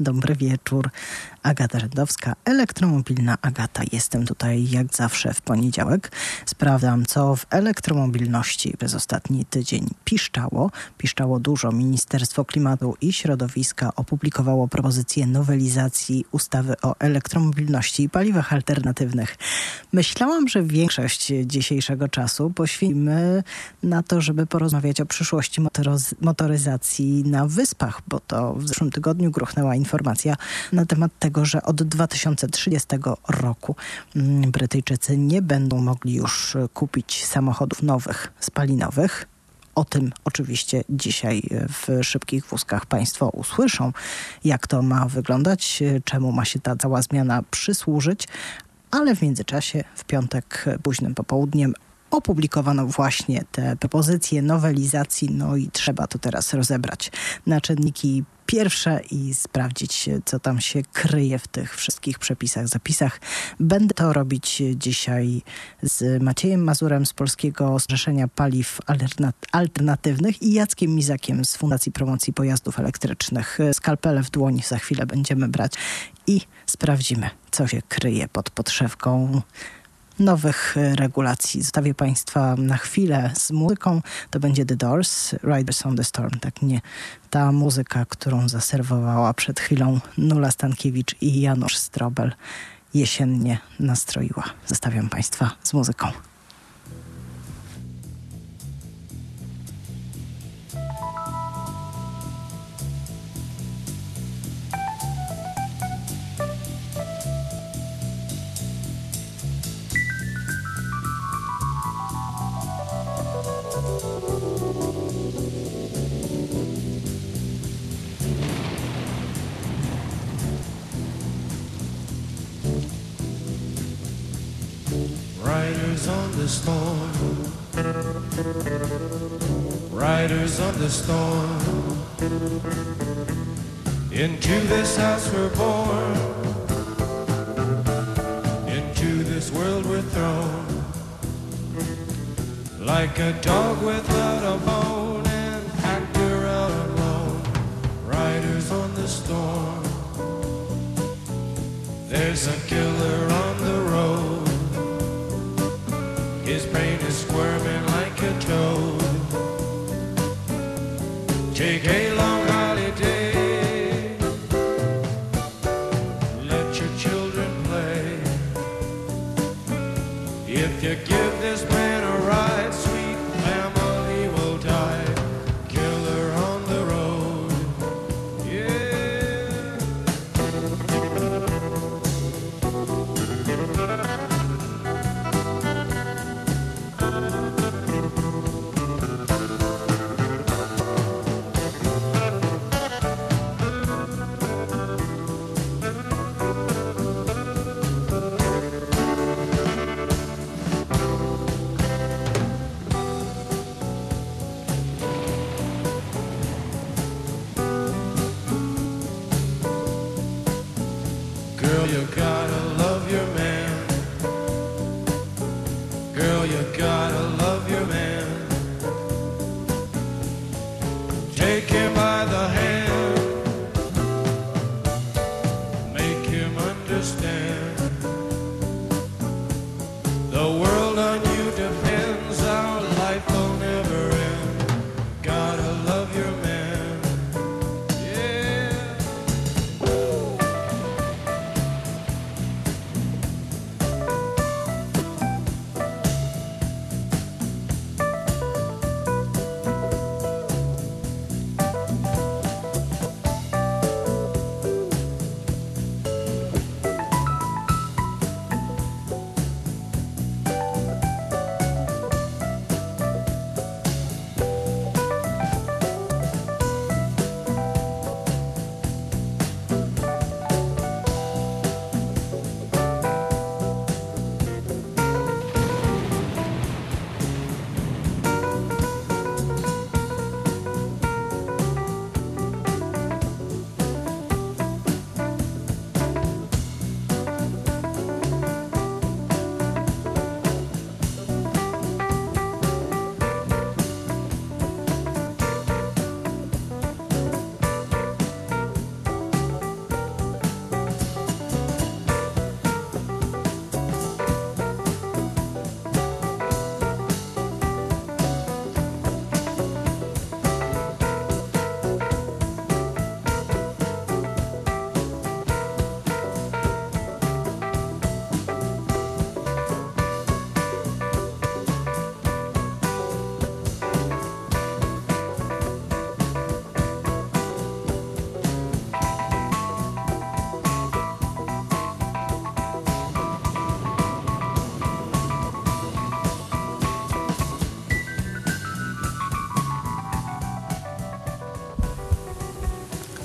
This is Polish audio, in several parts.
Dobry wieczór. Agata Rzędowska, elektromobilna Agata. Jestem tutaj jak zawsze w poniedziałek. Sprawdzam, co w elektromobilności przez ostatni tydzień piszczało. Piszczało dużo. Ministerstwo Klimatu i Środowiska opublikowało propozycję nowelizacji ustawy o elektromobilności i paliwach alternatywnych. Myślałam, że większość dzisiejszego czasu poświęcimy na to, żeby porozmawiać o przyszłości motoryzacji na wyspach, bo to w zeszłym tygodniu gruchnęła informacja na temat tego, że od 2030 roku mm, Brytyjczycy nie będą mogli już kupić samochodów nowych, spalinowych. O tym oczywiście dzisiaj w szybkich wózkach Państwo usłyszą, jak to ma wyglądać, czemu ma się ta cała zmiana przysłużyć, ale w międzyczasie w piątek późnym popołudniem opublikowano właśnie te propozycje nowelizacji, no i trzeba to teraz rozebrać na czynniki pierwsze i sprawdzić, co tam się kryje w tych wszystkich przepisach, zapisach. Będę to robić dzisiaj z Maciejem Mazurem z Polskiego Zrzeszenia Paliw Alternatywnych i Jackiem Mizakiem z Fundacji Promocji Pojazdów Elektrycznych. Skalpele w dłoni za chwilę będziemy brać i sprawdzimy, co się kryje pod podszewką nowych regulacji. Zostawię Państwa na chwilę z muzyką. To będzie The Doors, Riders on the Storm. Tak nie ta muzyka, którą zaserwowała przed chwilą Nula Stankiewicz i Janusz Strobel jesiennie nastroiła. Zostawiam Państwa z muzyką.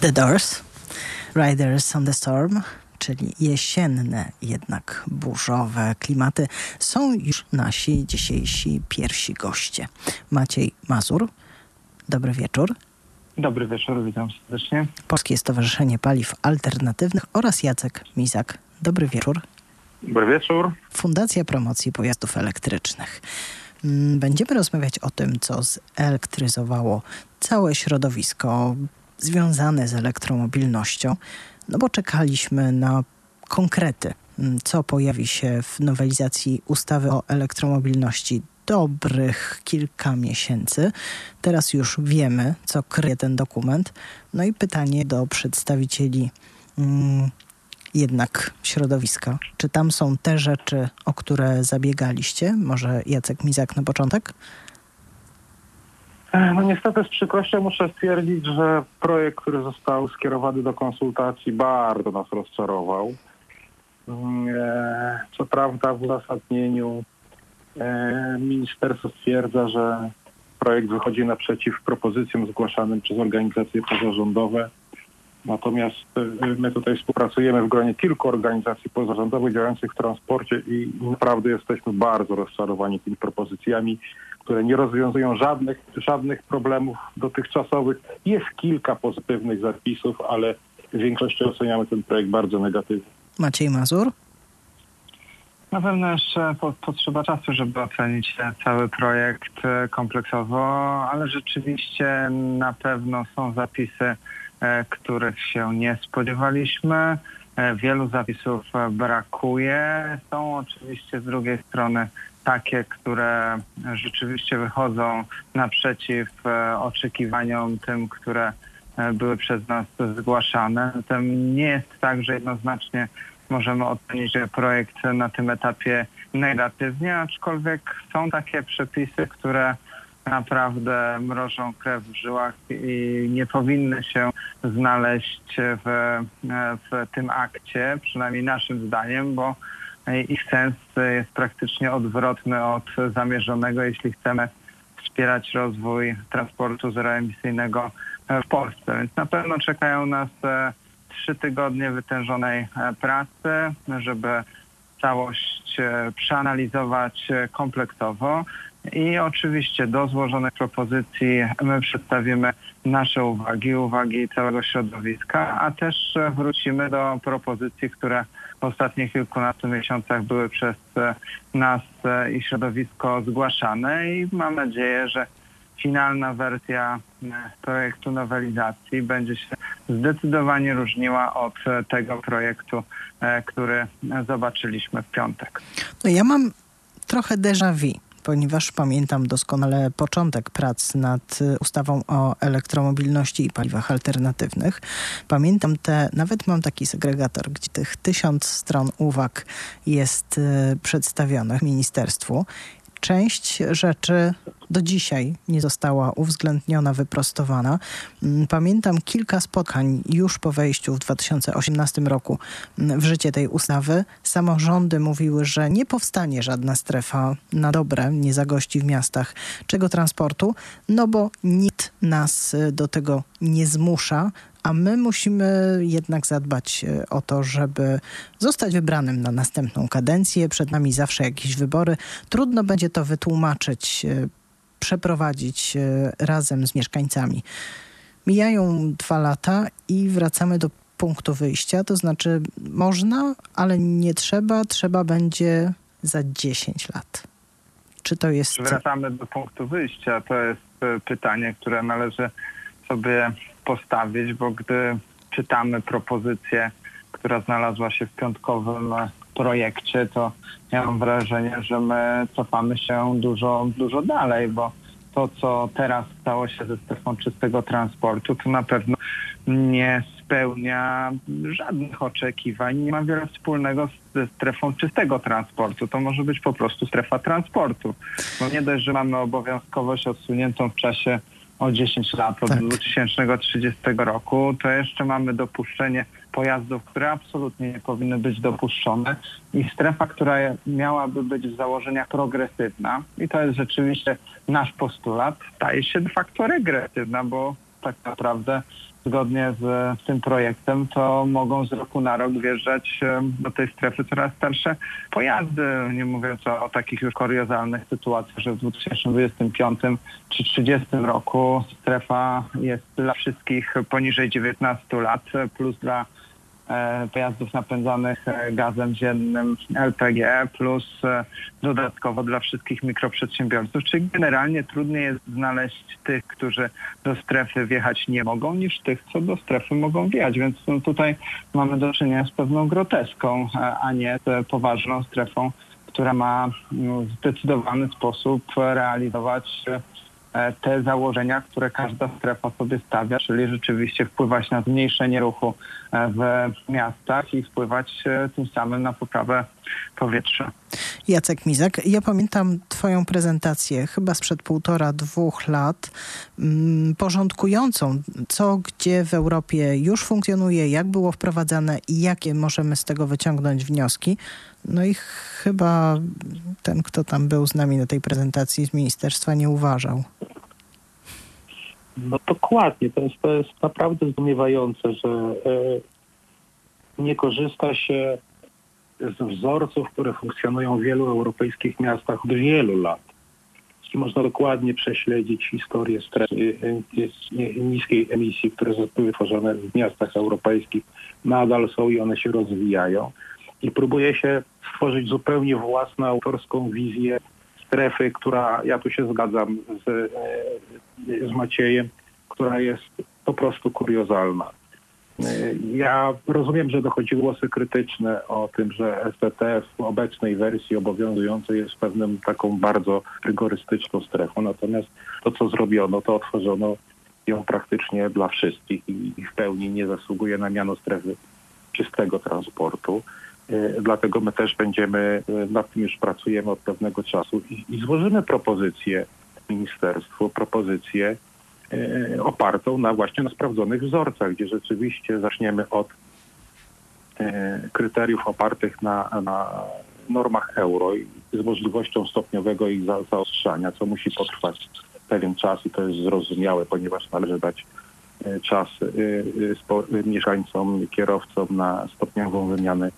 The Doors, Riders on the Storm, czyli jesienne, jednak burzowe klimaty, są już nasi dzisiejsi pierwsi goście. Maciej Mazur, dobry wieczór. Dobry wieczór, witam serdecznie. Polskie Stowarzyszenie Paliw Alternatywnych oraz Jacek Mizak. Dobry wieczór. Dobry wieczór. Fundacja Promocji Pojazdów Elektrycznych. Mm, będziemy rozmawiać o tym, co zelektryzowało całe środowisko związane z elektromobilnością, no bo czekaliśmy na konkrety, mm, co pojawi się w nowelizacji ustawy o elektromobilności dobrych kilka miesięcy. Teraz już wiemy, co kryje ten dokument. No i pytanie do przedstawicieli mm, jednak środowiska. Czy tam są te rzeczy, o które zabiegaliście? Może Jacek Mizak na początek? No niestety z przykrością muszę stwierdzić, że projekt, który został skierowany do konsultacji bardzo nas rozczarował. Co prawda w uzasadnieniu e, ministerstwo stwierdza, że projekt wychodzi naprzeciw propozycjom zgłaszanym przez organizacje pozarządowe. Natomiast y, my tutaj współpracujemy w gronie kilku organizacji pozarządowych działających w transporcie i naprawdę jesteśmy bardzo rozczarowani tymi propozycjami, które nie rozwiązują żadnych, żadnych problemów dotychczasowych. Jest kilka pozytywnych zapisów, ale w większości oceniamy ten projekt bardzo negatywnie. Maciej Mazur? Na pewno jeszcze po, potrzeba czasu, żeby ocenić cały projekt e, kompleksowo, ale rzeczywiście na pewno są zapisy, E, których się nie spodziewaliśmy. E, wielu zapisów brakuje. Są oczywiście z drugiej strony takie, które rzeczywiście wychodzą naprzeciw e, oczekiwaniom tym, które były przez nas zgłaszane. Zatem nie jest tak, że jednoznacznie możemy ocenić projekt na tym etapie negatywnie, aczkolwiek są takie przepisy, które naprawdę mrożą krew w żyłach i nie powinny się znaleźć w, w tym akcie, przynajmniej naszym zdaniem, bo ich sens jest praktycznie odwrotny od zamierzonego, jeśli chcemy wspierać rozwój transportu zeroemisyjnego w Polsce. Więc na pewno czekają nas e, trzy tygodnie wytężonej e, pracy, żeby całość e, przeanalizować kompleksowo. I oczywiście do złożonych propozycji my przedstawimy nasze uwagi, uwagi całego środowiska, a też wrócimy do propozycji, które w ostatnich kilkunastu miesiącach były przez nas i środowisko zgłaszane i mam nadzieję, że finalna wersja projektu nowelizacji będzie się zdecydowanie różniła od tego projektu, który zobaczyliśmy w piątek. No ja mam trochę déjà vu ponieważ pamiętam doskonale początek prac nad y, ustawą o elektromobilności i paliwach alternatywnych. Pamiętam te, nawet mam taki segregator, gdzie tych tysiąc stron uwag jest y, przedstawionych ministerstwu część rzeczy do dzisiaj nie została uwzględniona, wyprostowana. Mm, pamiętam kilka spotkań już po wejściu w 2018 roku mm, w życie tej ustawy. Samorządy mówiły, że nie powstanie żadna strefa na dobre, nie zagości w miastach czego transportu, no bo nikt nas y, do tego nie zmusza, a my musimy jednak zadbać e, o to, żeby zostać wybranym na następną kadencję. Przed nami zawsze jakieś wybory. Trudno będzie to wytłumaczyć, e, przeprowadzić e, razem z mieszkańcami. Mijają dwa lata i wracamy do punktu wyjścia, to znaczy można, ale nie trzeba, trzeba będzie za 10 lat. Czy to jest. Wracamy do punktu wyjścia. To jest pytanie, które należy sobie postawić, bo gdy czytamy propozycję, która znalazła się w piątkowym projekcie, to ja mam wrażenie, że my cofamy się dużo, dużo dalej, bo to, co teraz stało się ze strefą czystego transportu, to na pewno nie spełnia żadnych oczekiwań, nie ma wiele wspólnego ze strefą czystego transportu. To może być po prostu strefa transportu. Bo nie dość, że mamy obowiązkowość odsuniętą w czasie o 10 lat od tak. 2030 roku, to jeszcze mamy dopuszczenie pojazdów, które absolutnie nie powinny być dopuszczone i strefa, która miałaby być w założeniach progresywna i to jest rzeczywiście nasz postulat, staje się de facto regresywna, bo tak naprawdę zgodnie z tym projektem, to mogą z roku na rok wjeżdżać e, do tej strefy coraz starsze pojazdy. Nie mówiąc o, o takich już kuriozalnych sytuacjach, że w 2025 czy 30 roku strefa jest dla wszystkich poniżej 19 lat, plus dla pojazdów napędzanych e, gazem ziemnym LPG, plus e, dodatkowo dla wszystkich mikroprzedsiębiorców. Czyli generalnie trudniej jest znaleźć tych, którzy do strefy wjechać nie mogą, niż tych, co do strefy mogą wjechać. Więc no, tutaj mamy do czynienia z pewną groteską, e, a nie z poważną strefą, która ma no, w zdecydowany sposób realizować e, te założenia, które każda strefa sobie stawia, czyli rzeczywiście wpływać na zmniejszenie ruchu e, w miastach i wpływać e, tym samym na poprawę powietrza. Jacek Mizek, ja pamiętam Twoją prezentację chyba sprzed półtora, dwóch lat, mm, porządkującą, co gdzie w Europie już funkcjonuje, jak było wprowadzane i jakie możemy z tego wyciągnąć wnioski. No i chyba ten, kto tam był z nami na tej prezentacji z ministerstwa, nie uważał. No dokładnie, to jest, to jest naprawdę zdumiewające, że e, nie korzysta się z wzorców, które funkcjonują w wielu europejskich miastach od wielu lat. Można dokładnie prześledzić historię e, e, niskiej emisji, które zostały wytworzone w miastach europejskich. Nadal są i one się rozwijają. I próbuje się stworzyć zupełnie własną autorską wizję strefy, która, ja tu się zgadzam z, e, z Maciejem, która jest po prostu kuriozalna. E, Ja rozumiem, że dochodzi głosy krytyczne o tym, że STT w obecnej wersji obowiązującej jest pewną taką bardzo rygorystyczną strefą. Natomiast to, co zrobiono, to otworzono ją praktycznie dla wszystkich i w pełni nie zasługuje na miano strefy czystego transportu. E, Dlatego my też będziemy, e, nad tym już pracujemy od pewnego czasu i, i złożymy propozycję ministerstwu, propozycję e, opartą na właśnie na sprawdzonych wzorcach, gdzie rzeczywiście zaczniemy od kryteriów opartych na, na normach euro i z możliwością stopniowego ich za, zaostrzania, co musi potrwać pewien czas i to jest zrozumiałe, ponieważ należy dać czas mieszkańcom, kierowcom na stopniową wymianę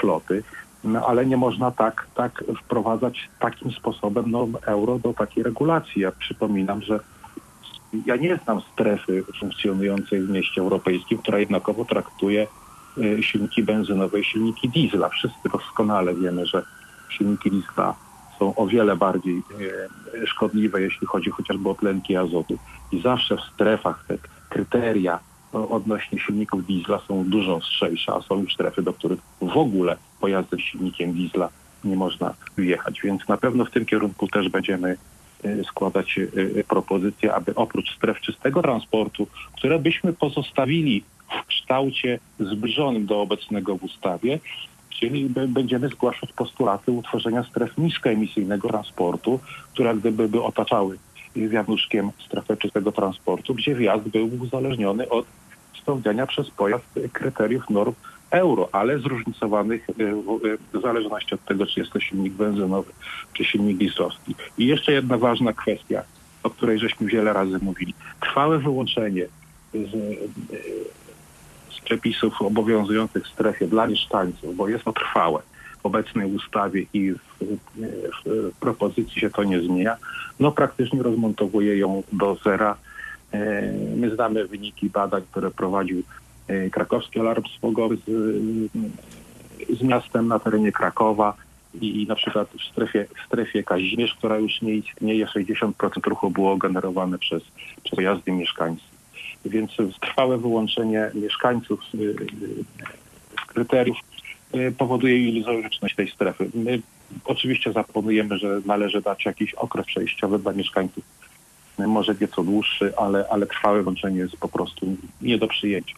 floty. No, ale nie można tak, tak wprowadzać takim sposobem norm euro do takiej regulacji. Ja przypominam, że ja nie znam strefy funkcjonującej w mieście europejskim, która jednakowo traktuje e, silniki benzynowe i silniki diesla. Wszyscy doskonale wiemy, że silniki diesla są o wiele bardziej e, szkodliwe, jeśli chodzi chociażby o tlenki azotu. I zawsze w strefach te kryteria odnośnie silników diesla są dużo ostrzejsze, a są już strefy, do których w ogóle pojazdem silnikiem diesla nie można wjechać. Więc na pewno w tym kierunku też będziemy e, składać e, propozycje, aby oprócz stref czystego transportu, które byśmy pozostawili w kształcie zbliżonym do obecnego w ustawie, czyli będziemy zgłaszać postulaty utworzenia stref niskoemisyjnego transportu, które gdyby by otaczały wianuszkiem strefę czystego transportu, gdzie wjazd był uzależniony od spełniania przez pojazd kryteriów norm euro, ale zróżnicowanych w y, w zależności od tego, czy jest to silnik benzynowy, czy silnik dieslowski. I jeszcze jedna ważna kwestia, o której żeśmy wiele razy mówili. Trwałe wyłączenie z, y, z przepisów obowiązujących w strefie dla mieszkańców, bo jest to trwałe w obecnej ustawie i w, w, propozycji się to nie zmienia, no praktycznie rozmontowuje ją do zera. E, My znamy wyniki badań, które prowadził e, krakowski alarm smogowy z, z miastem na terenie Krakowa i na przykład w strefie, w strefie Kazimierz, która już nie istnieje, 60% ruchu było generowane przez, przez pojazdy mieszkańców. Więc trwałe wyłączenie mieszkańców z, z kryteriów y, powoduje iluzoryczność tej strefy. My oczywiście zaproponujemy, że należy dać jakiś okres przejściowy dla mieszkańców, y, może nieco dłuższy, ale, ale trwałe wyłączenie jest po prostu nie do przyjęcia.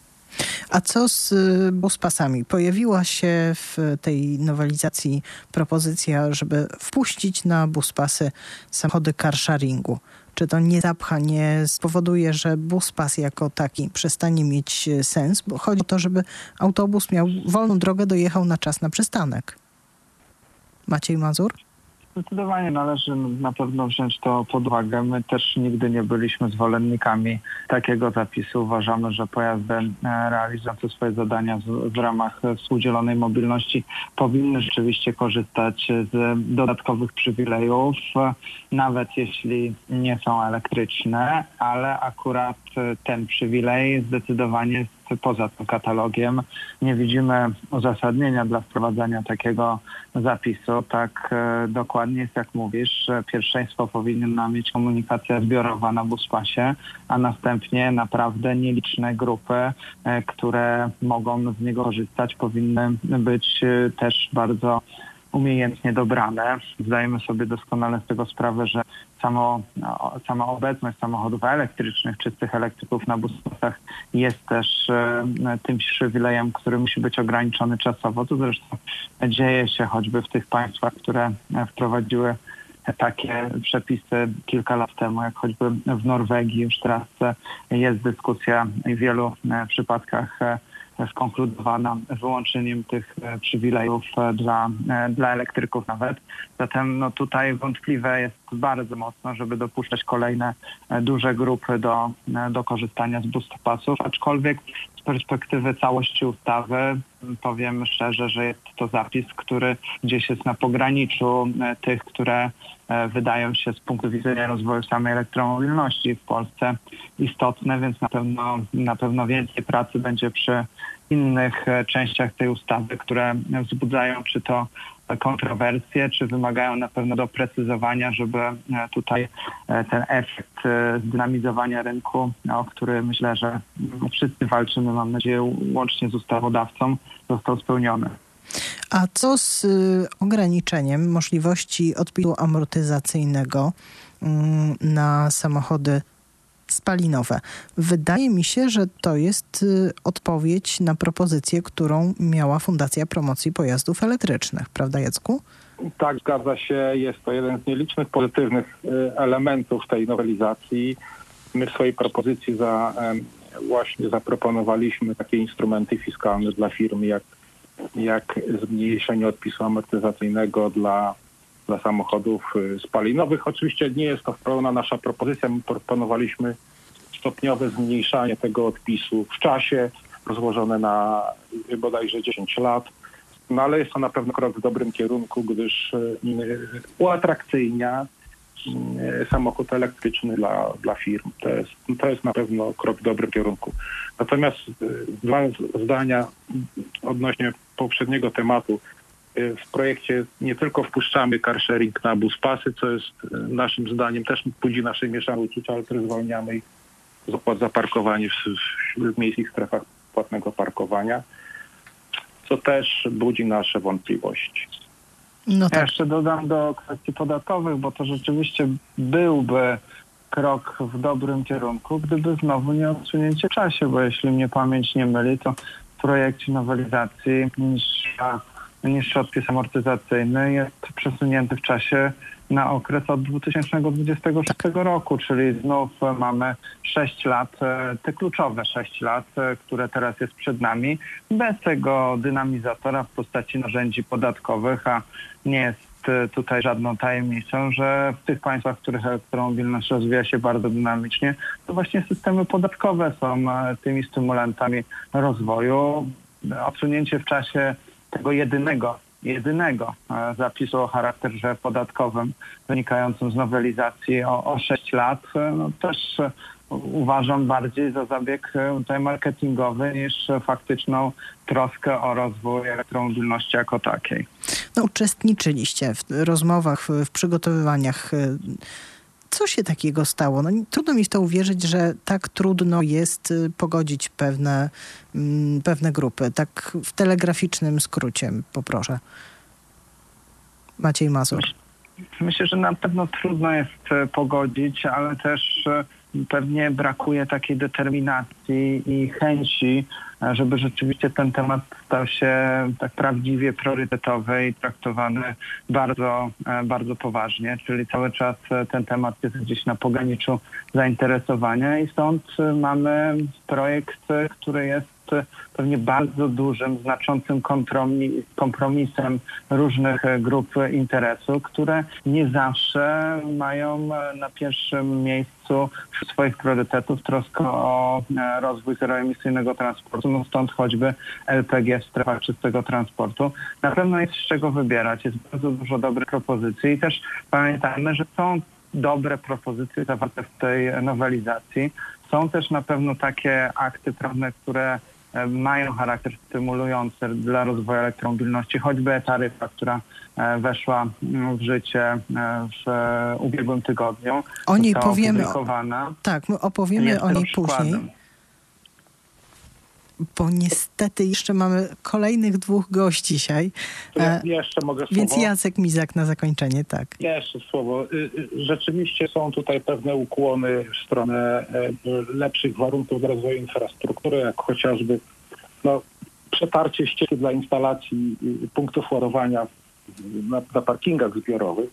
A co z y, buspasami? Pojawiła się w tej nowelizacji propozycja, żeby wpuścić na buspasy samochody carsharingu. Czy to nie zapcha, nie spowoduje, że buspas jako taki przestanie mieć y, sens? Bo chodzi o to, żeby autobus miał wolną drogę, dojechał na czas na przystanek. Maciej Mazur? Zdecydowanie należy na pewno wziąć to pod uwagę. My też nigdy nie byliśmy zwolennikami takiego zapisu. Uważamy, że pojazdy e, realizujące swoje zadania w, ramach współdzielonej mobilności powinny rzeczywiście korzystać z dodatkowych przywilejów, nawet jeśli nie są elektryczne, ale akurat ten przywilej zdecydowanie jest poza tym katalogiem. Nie widzimy uzasadnienia dla wprowadzania takiego zapisu. Tak e, dokładnie jest jak mówisz, że pierwszeństwo powinna mieć komunikacja zbiorowa na buspasie, a następnie naprawdę nieliczne grupy, e, które mogą z niego korzystać, powinny być e, też bardzo umiejętnie dobrane. Zdajemy sobie doskonale z tego sprawę, że samo, no, sama obecność samochodów elektrycznych, czystych elektryków na busach jest też e, tym przywilejem, który musi być ograniczony czasowo. To zresztą dzieje się choćby w tych państwach, które wprowadziły takie przepisy kilka lat temu, jak choćby w Norwegii. Już teraz jest dyskusja w wielu e, przypadkach e, skonkludowana wyłączeniem tych e, przywilejów e, dla, e, dla elektryków nawet. Zatem no tutaj wątpliwe jest bardzo mocno, żeby dopuszczać kolejne duże grupy do, do korzystania z boost aczkolwiek z perspektywy całości ustawy powiem szczerze, że jest to zapis, który gdzieś jest na pograniczu tych, które wydają się z punktu widzenia rozwoju samej elektromobilności w Polsce istotne, więc na pewno, na pewno więcej pracy będzie przy innych e, częściach tej ustawy, które wzbudzają czy to kontrowersje, czy wymagają na pewno doprecyzowania, żeby e, tutaj e, ten efekt zdynamizowania rynku, o który myślę, że wszyscy walczymy, mam nadzieję, łącznie z ustawodawcą, został spełniony. A co z ograniczeniem możliwości odpisu amortyzacyjnego mm, na samochody spalinowe. Wydaje mi się, że to jest y, odpowiedź na propozycję, którą miała Fundacja Promocji Pojazdów Elektrycznych, prawda Jacku? Tak, zgadza się. Jest to jeden z nielicznych pozytywnych y, elementów tej nowelizacji. My w swojej propozycji za, właśnie zaproponowaliśmy takie instrumenty fiskalne dla firm, jak, jak zmniejszenie odpisu amortyzacyjnego dla dla samochodów y, spalinowych. Oczywiście nie jest to pełna nasza propozycja. My proponowaliśmy stopniowe zmniejszanie tego odpisu w czasie, rozłożone na bodajże 10 lat. No ale jest to na pewno krok w dobrym kierunku, gdyż y, uatrakcyjnia y, samochód elektryczny dla, dla firm. To jest, to jest na pewno krok w dobrym kierunku. Natomiast dwa zdania odnośnie poprzedniego tematu. Y, w projekcie nie tylko wpuszczamy car sharing na bus pasy, co jest y, naszym zdaniem też budzi nasze mieszane uczucia, ale też zwalniamy ich z opłat za parkowanie w, w, w miejskich strefach płatnego parkowania, co też budzi nasze wątpliwości. No tak. Ja jeszcze dodam do kwestii podatkowych, bo to rzeczywiście byłby krok w dobrym kierunku, gdyby znowu nie odsunięcie czasie, bo jeśli mnie pamięć nie myli, to w projekcie nowelizacji niższa niższy odpis amortyzacyjny jest przesunięty w czasie na okres od 2026 roku, czyli znów mamy 6 lat, e, te kluczowe 6 lat, e, które teraz jest przed nami, bez tego dynamizatora w postaci narzędzi podatkowych, a nie jest e, tutaj żadną tajemnicą, że w tych państwach, w których elektromobilność rozwija się bardzo dynamicznie, to właśnie systemy podatkowe są tymi stymulantami rozwoju. Odsunięcie w czasie tego jedynego, jedynego e, zapisu o charakterze podatkowym wynikającym z nowelizacji o, o 6 lat, e, no też e, uważam bardziej za zabieg tutaj marketingowy niż faktyczną troskę o rozwój elektromobilności jako takiej. No, uczestniczyliście w rozmowach, w przygotowywaniach co się takiego stało? No, trudno mi w to uwierzyć, że tak trudno jest y, pogodzić pewne, mm, pewne grupy. Tak w telegraficznym skrócie poproszę. Maciej Mazur. Myślę, że na pewno trudno jest e, pogodzić, ale też e, pewnie brakuje takiej determinacji i chęci, e, żeby rzeczywiście ten temat stał się tak prawdziwie priorytetowy i traktowany bardzo, bardzo poważnie, czyli cały czas ten temat jest gdzieś na pograniczu zainteresowania i stąd mamy projekt, który jest e, pewnie bardzo dużym, znaczącym kompromi- kompromisem różnych e, grup interesu, które nie zawsze mają e, na pierwszym miejscu swoich priorytetów troskę o e, rozwój zeroemisyjnego transportu, no stąd choćby LPG w strefach czystego transportu. Na pewno jest z czego wybierać, jest bardzo dużo dobrych propozycji i też pamiętajmy, że są dobre propozycje zawarte w tej nowelizacji. Są też na pewno takie akty prawne, które mają charakter stymulujący dla rozwoju elektromobilności, choćby e-taryfa, która e, weszła mm, w życie e, w e, ubiegłym tygodniu. O niej powiemy. Tak, my opowiemy Jest o niej później, przykładem. Bo niestety jeszcze mamy kolejnych dwóch gości dzisiaj. To ja E, jeszcze mogę słowo. Więc Jacek Mizak na zakończenie, tak. Jeszcze słowo. Y, y, Rzeczywiście są tutaj pewne ukłony w stronę e, lepszych warunków rozwoju infrastruktury, jak chociażby no, przetarcie ścieżki dla instalacji y, punktów ładowania na, na parkingach zbiorowych,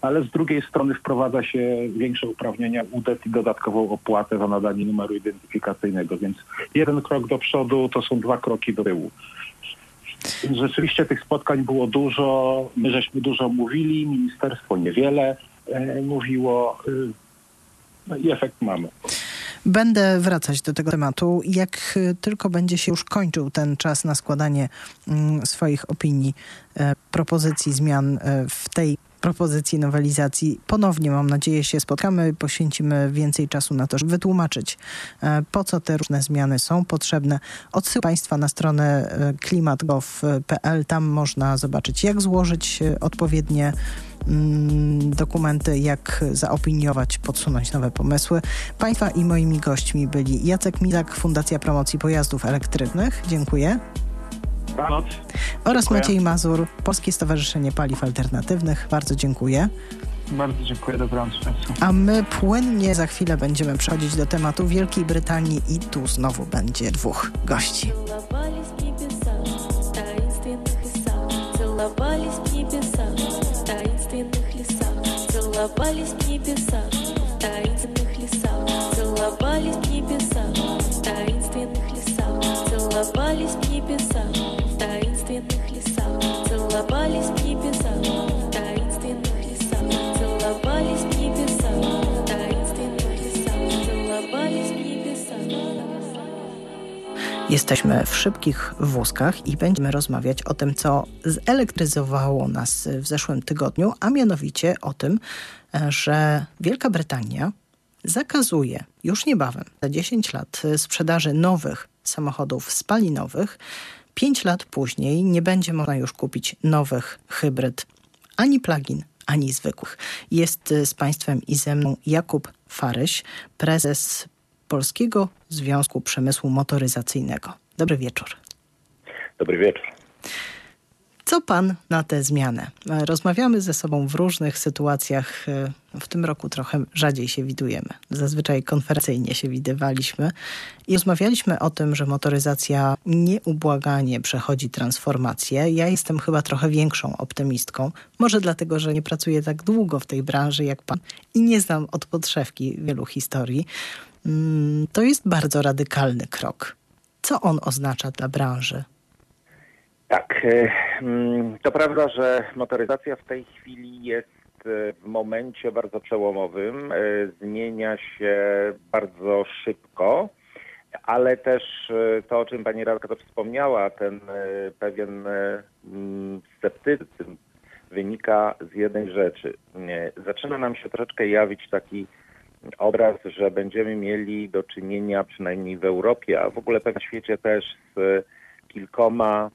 ale z drugiej strony wprowadza się większe uprawnienia UDET i dodatkową opłatę za nadanie numeru identyfikacyjnego, więc jeden krok do przodu to są dwa kroki do tyłu. Rzeczywiście tych spotkań było dużo, my żeśmy dużo mówili, ministerstwo niewiele e, mówiło y, no i efekt mamy. Będę wracać do tego tematu. Jak y, tylko będzie się już kończył ten czas na składanie mm, swoich opinii, e, propozycji zmian e, w tej propozycji nowelizacji, ponownie mam nadzieję się spotkamy, poświęcimy więcej czasu na to, żeby wytłumaczyć, e, po co te różne zmiany są potrzebne. Odsyłam Państwa na stronę e, klimat.gov.pl. Tam można zobaczyć, jak złożyć e, odpowiednie mm, dokumenty, jak zaopiniować, podsunąć nowe pomysły. Państwa i moimi gośćmi byli Jacek Mizak, Fundacja Promocji Pojazdów Elektrycznych. Dziękuję. Dobranoc. Oraz Dziękuję. Maciej Mazur, Polskie Stowarzyszenie Paliw Alternatywnych. Bardzo dziękuję. Bardzo dziękuję, dobranoc Państwu. A my płynnie za chwilę będziemy przechodzić do tematu Wielkiej Brytanii i tu znowu będzie dwóch gości. Целовались в небесах, в таинственных лесах. Целовались в небесах, в таинственных лесах. Целовались в небесах, Целовались в небесах, в таинственных лесах. Целовались в небесах, в таинственных лесах. Целовались в небесах. Jesteśmy w szybkich wózkach i będziemy rozmawiać o tym, co zelektryzowało nas w zeszłym tygodniu, a mianowicie o tym, e, że Wielka Brytania zakazuje już niebawem, za 10 lat, e, sprzedaży nowych samochodów spalinowych. 5 lat później nie będzie można już kupić nowych hybryd, ani plug-in, ani zwykłych. Jest e, z Państwem i ze mną Jakub Faryś, prezes Polskiego Związku Przemysłu Motoryzacyjnego. Dobry wieczór. Dobry wieczór. Co pan na tę zmianę? E, Rozmawiamy ze sobą w różnych sytuacjach. e, W tym roku trochę rzadziej się widujemy. Zazwyczaj konferencyjnie się widywaliśmy i rozmawialiśmy o tym, że motoryzacja nieubłaganie przechodzi transformację. Ja jestem chyba trochę większą optymistką. Może dlatego, że nie pracuję tak długo w tej branży jak pan i nie znam od podszewki wielu historii. Mm, To jest bardzo radykalny krok. Co on oznacza dla branży? Tak, e, mm, to prawda, że motoryzacja w tej chwili jest e, w momencie bardzo przełomowym. e, Zmienia się bardzo szybko, ale też to, o czym pani Radka to wspomniała, ten pewien mm, sceptycyzm wynika z jednej rzeczy. Zaczyna nam się troszeczkę jawić taki obraz, że będziemy mieli do czynienia przynajmniej w Europie, a w ogóle na świecie też z kilkoma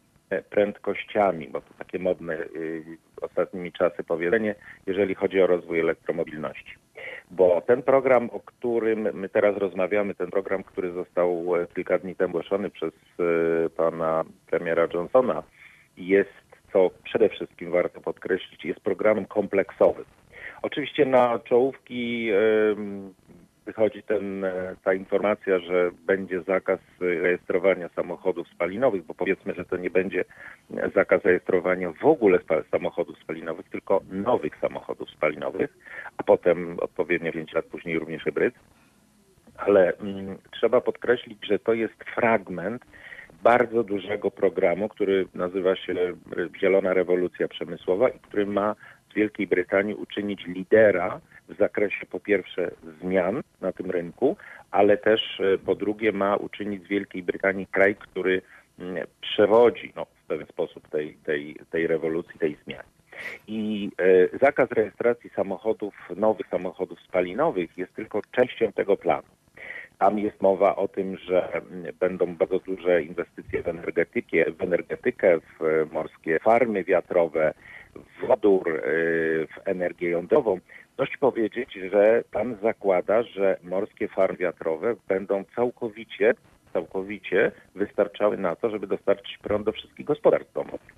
prędkościami, bo to takie modne y, ostatnimi czasy powiedzenie, jeżeli chodzi o rozwój elektromobilności. Bo ten program, o którym my teraz rozmawiamy, ten program, który został e, kilka dni temu ogłoszony przez e, pana premiera Johnsona, jest, co przede wszystkim warto podkreślić, jest programem kompleksowym. Oczywiście na czołówki wychodzi ten, e, ta informacja, że będzie zakaz e, rejestrowania samochodów spalinowych, bo powiedzmy, że to nie będzie zakaz rejestrowania w ogóle samochodów spalinowych, tylko nowych samochodów spalinowych, a potem odpowiednio 5 lat później również hybryd. Ale mm, trzeba podkreślić, że to jest fragment bardzo dużego programu, który nazywa się Zielona Rewolucja Przemysłowa i który ma z Wielkiej Brytanii uczynić lidera w zakresie po pierwsze zmian na tym rynku, ale też e, po drugie ma uczynić z Wielkiej Brytanii kraj, który mm, przewodzi no, w pewien sposób tej, tej, tej rewolucji, tej zmiany. I e, zakaz rejestracji samochodów, nowych samochodów spalinowych jest tylko częścią tego planu. Tam jest mowa o tym, że mm, będą bardzo duże inwestycje w energetykę, w, energetykę, w e, morskie farmy wiatrowe, w wodór, w energię jądrową. Dość powiedzieć, że pan zakłada, że morskie farmy wiatrowe będą całkowicie, całkowicie wystarczały na to, żeby dostarczyć prąd do wszystkich gospodarstw domowych.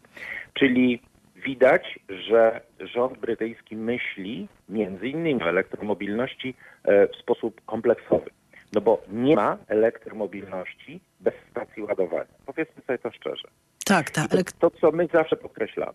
Czyli widać, że rząd brytyjski myśli między innymi o elektromobilności e, w sposób kompleksowy. No bo nie ma elektromobilności bez stacji ładowania. Powiedzmy sobie to szczerze. Tak, ta, To, to co my zawsze podkreślamy.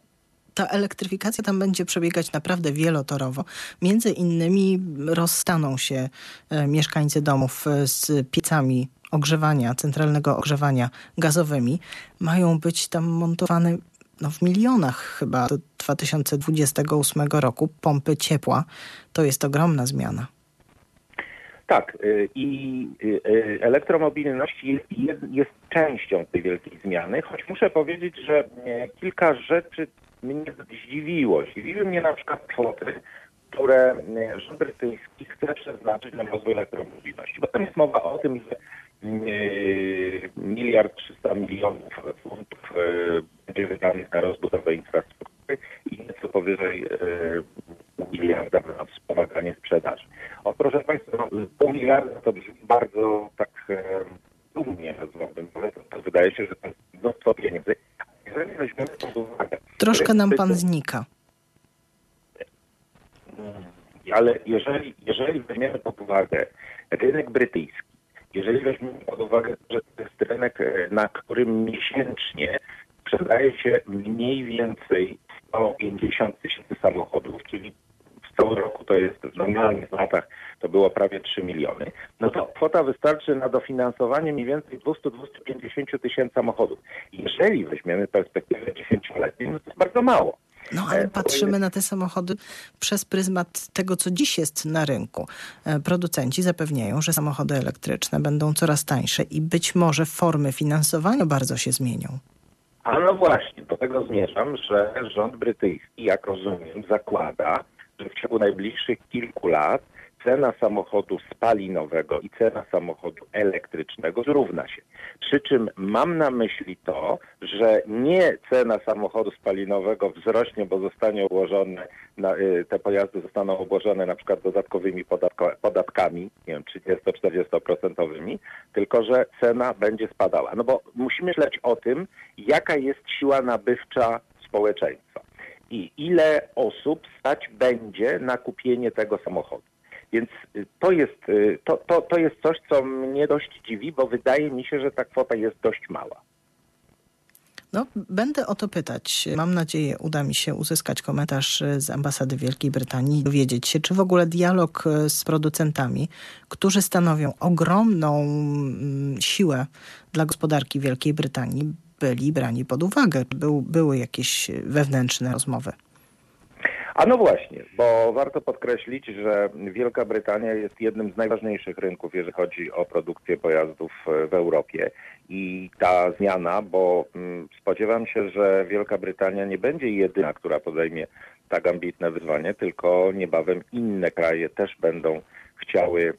Ta elektryfikacja tam będzie przebiegać naprawdę wielotorowo. Między innymi rozstaną się e, mieszkańcy domów e, z piecami ogrzewania, centralnego ogrzewania gazowymi. Mają być tam montowane no, w milionach chyba do 2028 roku pompy ciepła. To jest ogromna zmiana. Tak, y, i elektromobilność jest, jest, częścią tej wielkiej zmiany, choć muszę powiedzieć, że e, kilka rzeczy mnie zdziwiło. Zdziwiły mnie na przykład kwoty, które e, rząd brytyjski chce przeznaczyć na rozwój elektromobilności. Bo tam jest mowa o tym, że e, miliard trzysta milionów funtów e, będzie wydanych na rozbudowę infrastruktury i nieco powyżej e, miliarda na wspomaganie sprzedaży. O proszę Państwa, no, pół miliarda to brzmi bardzo tak e, dumnie nazwałbym, ale to, to wydaje się, że to jest mnóstwo pieniędzy. Jeżeli weźmiemy pod uwagę... Troszkę nam pan znika. ale jeżeli, jeżeli weźmiemy pod uwagę rynek brytyjski, jeżeli weźmiemy pod uwagę, że to jest rynek, e, na którym miesięcznie sprzedaje się mniej więcej 150 tysięcy samochodów, czyli w całym roku to jest w normalnych latach to było prawie 3 miliony, no to kwota wystarczy na dofinansowanie mniej więcej 200-250 tysięcy samochodów. Jeżeli weźmiemy perspektywę 10-letnią, no to jest bardzo mało. No ale E, patrzymy na te samochody przez pryzmat tego, co dziś jest na rynku. E, Producenci zapewniają, że samochody elektryczne będą coraz tańsze i być może formy finansowania bardzo się zmienią. A no właśnie, do tego zmierzam, że rząd brytyjski, jak rozumiem, zakłada, że w ciągu najbliższych kilku lat cena samochodu spalinowego i cena samochodu elektrycznego zrówna się. Przy czym mam na myśli to, że nie cena samochodu spalinowego wzrośnie, bo zostanie obłożone, na, y, te pojazdy zostaną obłożone na przykład dodatkowymi podatkami, nie wiem, 30-40%, tylko że cena będzie spadała. No bo musimy myśleć o tym, jaka jest siła nabywcza społeczeństwa i ile osób stać będzie na kupienie tego samochodu. Więc y, to jest, y, to, to, to jest coś, co mnie dość dziwi, bo wydaje mi się, że ta kwota jest dość mała. No, będę o to pytać. Mam nadzieję, uda mi się uzyskać komentarz e, z ambasady Wielkiej Brytanii, dowiedzieć się, czy w ogóle dialog z producentami, którzy stanowią ogromną mm, siłę dla gospodarki Wielkiej Brytanii, byli brani pod uwagę. Był, były jakieś wewnętrzne rozmowy. A no właśnie, bo warto podkreślić, że Wielka Brytania jest jednym z najważniejszych rynków, jeżeli chodzi o produkcję pojazdów e, w Europie. I ta zmiana, bo mm, spodziewam się, że Wielka Brytania nie będzie jedyna, która podejmie tak ambitne wyzwanie, tylko niebawem inne kraje też będą chciały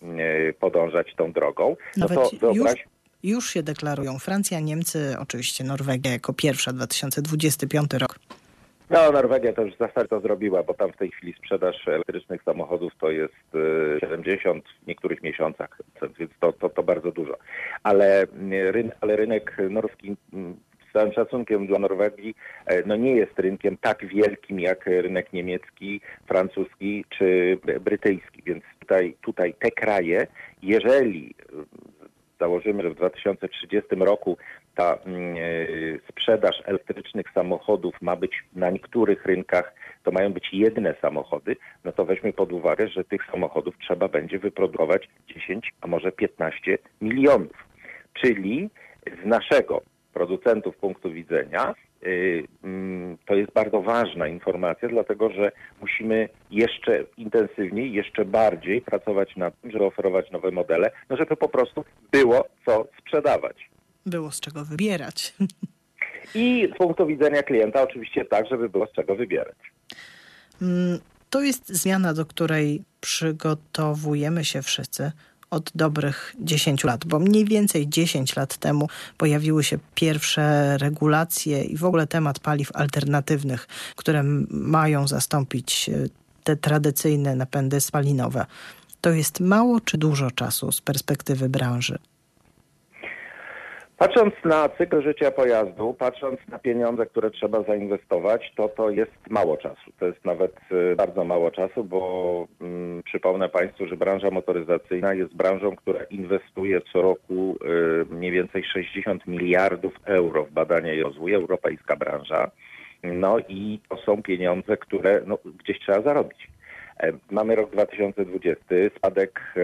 e, podążać tą drogą. No to wyobraź, Już się deklarują Francja, Niemcy, oczywiście Norwegia jako pierwsza 2025 rok. No, Norwegia to już w zasadzie to zrobiła, bo tam w tej chwili sprzedaż elektrycznych samochodów to jest e, 70 w niektórych miesiącach, więc to, to, to bardzo dużo. Ale, ryn, ale rynek norski, mm, z całym szacunkiem dla Norwegii, no nie jest rynkiem tak wielkim jak rynek niemiecki, francuski czy brytyjski, więc tutaj, tutaj te kraje, jeżeli założymy, że w 2030 roku ta mm, e, sprzedaż elektrycznych samochodów ma być na niektórych rynkach, to mają być jedne samochody, no to weźmy pod uwagę, że tych samochodów trzeba będzie wyprodukować 10, a może 15 milionów. Czyli z naszego producentów punktu widzenia, y, mm, to jest bardzo ważna informacja, dlatego że musimy jeszcze intensywniej, jeszcze bardziej pracować nad tym, żeby oferować nowe modele, no żeby po prostu było co sprzedawać. Było z czego wybierać. I z punktu widzenia klienta oczywiście tak, żeby było z czego wybierać. Mm, To jest zmiana, do której przygotowujemy się wszyscy od dobrych 10 lat, bo mniej więcej 10 lat temu pojawiły się pierwsze regulacje i w ogóle temat paliw alternatywnych, które mają zastąpić e, te tradycyjne napędy spalinowe. To jest mało czy dużo czasu z perspektywy branży? Patrząc na cykl życia pojazdu, patrząc na pieniądze, które trzeba zainwestować, to to jest mało czasu. To jest nawet y, bardzo mało czasu, bo mm, przypomnę Państwu, że branża motoryzacyjna jest branżą, która inwestuje co roku y, mniej więcej 60 miliardów euro w badania i rozwój, europejska branża. No i to są pieniądze, które no, gdzieś trzeba zarobić. E, Mamy rok 2020, spadek e,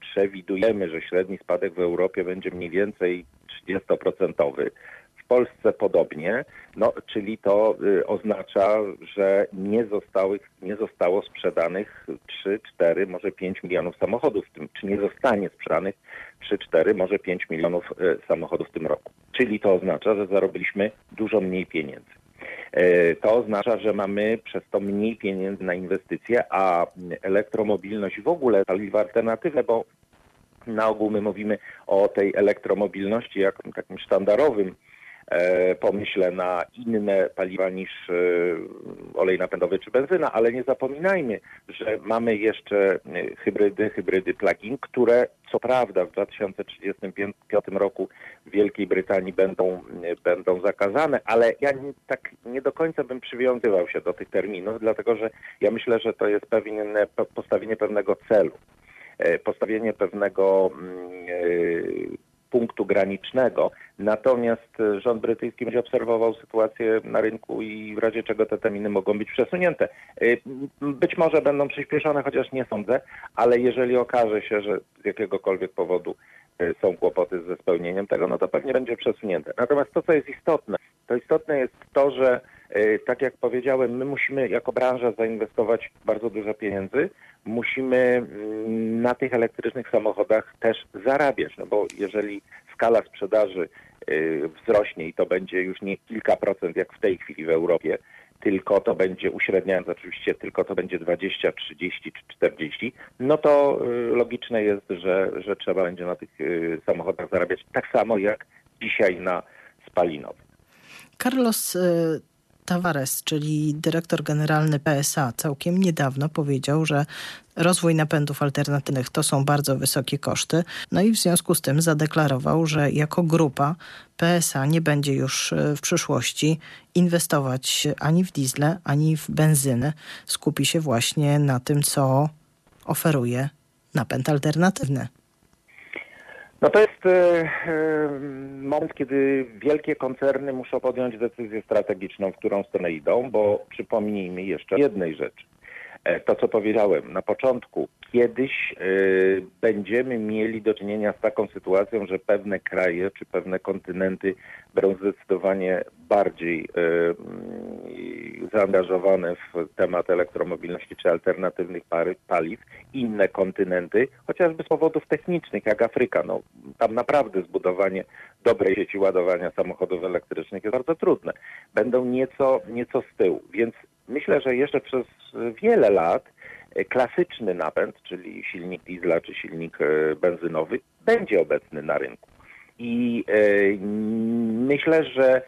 przewidujemy, że średni spadek w Europie będzie mniej więcej 30%. W Polsce podobnie, no, czyli to y, oznacza, że nie, zostały, nie zostało sprzedanych 3, 4, może 5 milionów samochodów, w tym, czy nie zostanie sprzedanych 3, 4, może 5 milionów y, samochodów w tym roku. Czyli to oznacza, że zarobiliśmy dużo mniej pieniędzy. E, To oznacza, że mamy przez to mniej pieniędzy na inwestycje, a elektromobilność w ogóle paliwa alternatywne, bo na ogół my mówimy o tej elektromobilności jako takim sztandarowym e, pomyśle na inne paliwa niż e, olej napędowy czy benzyna, ale nie zapominajmy, że mamy jeszcze e, hybrydy, hybrydy plug-in, które co prawda w 2035 roku w Wielkiej Brytanii będą, będą zakazane, ale ja nie, tak nie do końca bym przywiązywał się do tych terminów, dlatego że ja myślę, że to jest pewien, po- postawienie pewnego celu. Postawienie pewnego mm, punktu granicznego. Natomiast e, rząd brytyjski będzie obserwował sytuację na rynku i w razie czego te terminy mogą być przesunięte. E, Być może będą przyspieszone, chociaż nie sądzę, ale jeżeli okaże się, że z jakiegokolwiek powodu e, są kłopoty ze spełnieniem tego, no to pewnie będzie przesunięte. Natomiast to, co jest istotne, to istotne jest to, że tak jak powiedziałem, my musimy jako branża zainwestować bardzo dużo pieniędzy, musimy mm, na tych elektrycznych samochodach też zarabiać, no bo jeżeli skala sprzedaży y, wzrośnie i to będzie już nie kilka procent jak w tej chwili w Europie, tylko to będzie, uśredniając oczywiście, tylko to będzie 20, 30 czy 40, no to y, logiczne jest, że, że trzeba będzie na tych samochodach zarabiać tak samo jak dzisiaj na spalinowych. Carlos Tavares, czyli dyrektor generalny PSA, całkiem niedawno powiedział, że rozwój napędów alternatywnych to są bardzo wysokie koszty. No i w związku z tym zadeklarował, że jako grupa PSA nie będzie już y, w przyszłości inwestować ani w diesle, ani w benzynę. Skupi się właśnie na tym, co oferuje napęd alternatywny. No to jest e, e, moment, kiedy wielkie koncerny muszą podjąć decyzję strategiczną, w którą stronę idą, bo przypomnijmy jeszcze jednej rzeczy. E, To, co powiedziałem na początku, kiedyś e, będziemy mieli do czynienia z taką sytuacją, że pewne kraje czy pewne kontynenty będą zdecydowanie bardziej e, mm, zaangażowane w temat elektromobilności czy alternatywnych pary, paliw, inne kontynenty, chociażby z powodów technicznych, jak Afryka. No, tam naprawdę zbudowanie dobrej sieci ładowania samochodów elektrycznych jest bardzo trudne. Będą nieco, nieco z tyłu, więc myślę, że jeszcze przez wiele lat e, klasyczny napęd, czyli silnik diesla czy silnik e, benzynowy, będzie obecny na rynku. I e, myślę, że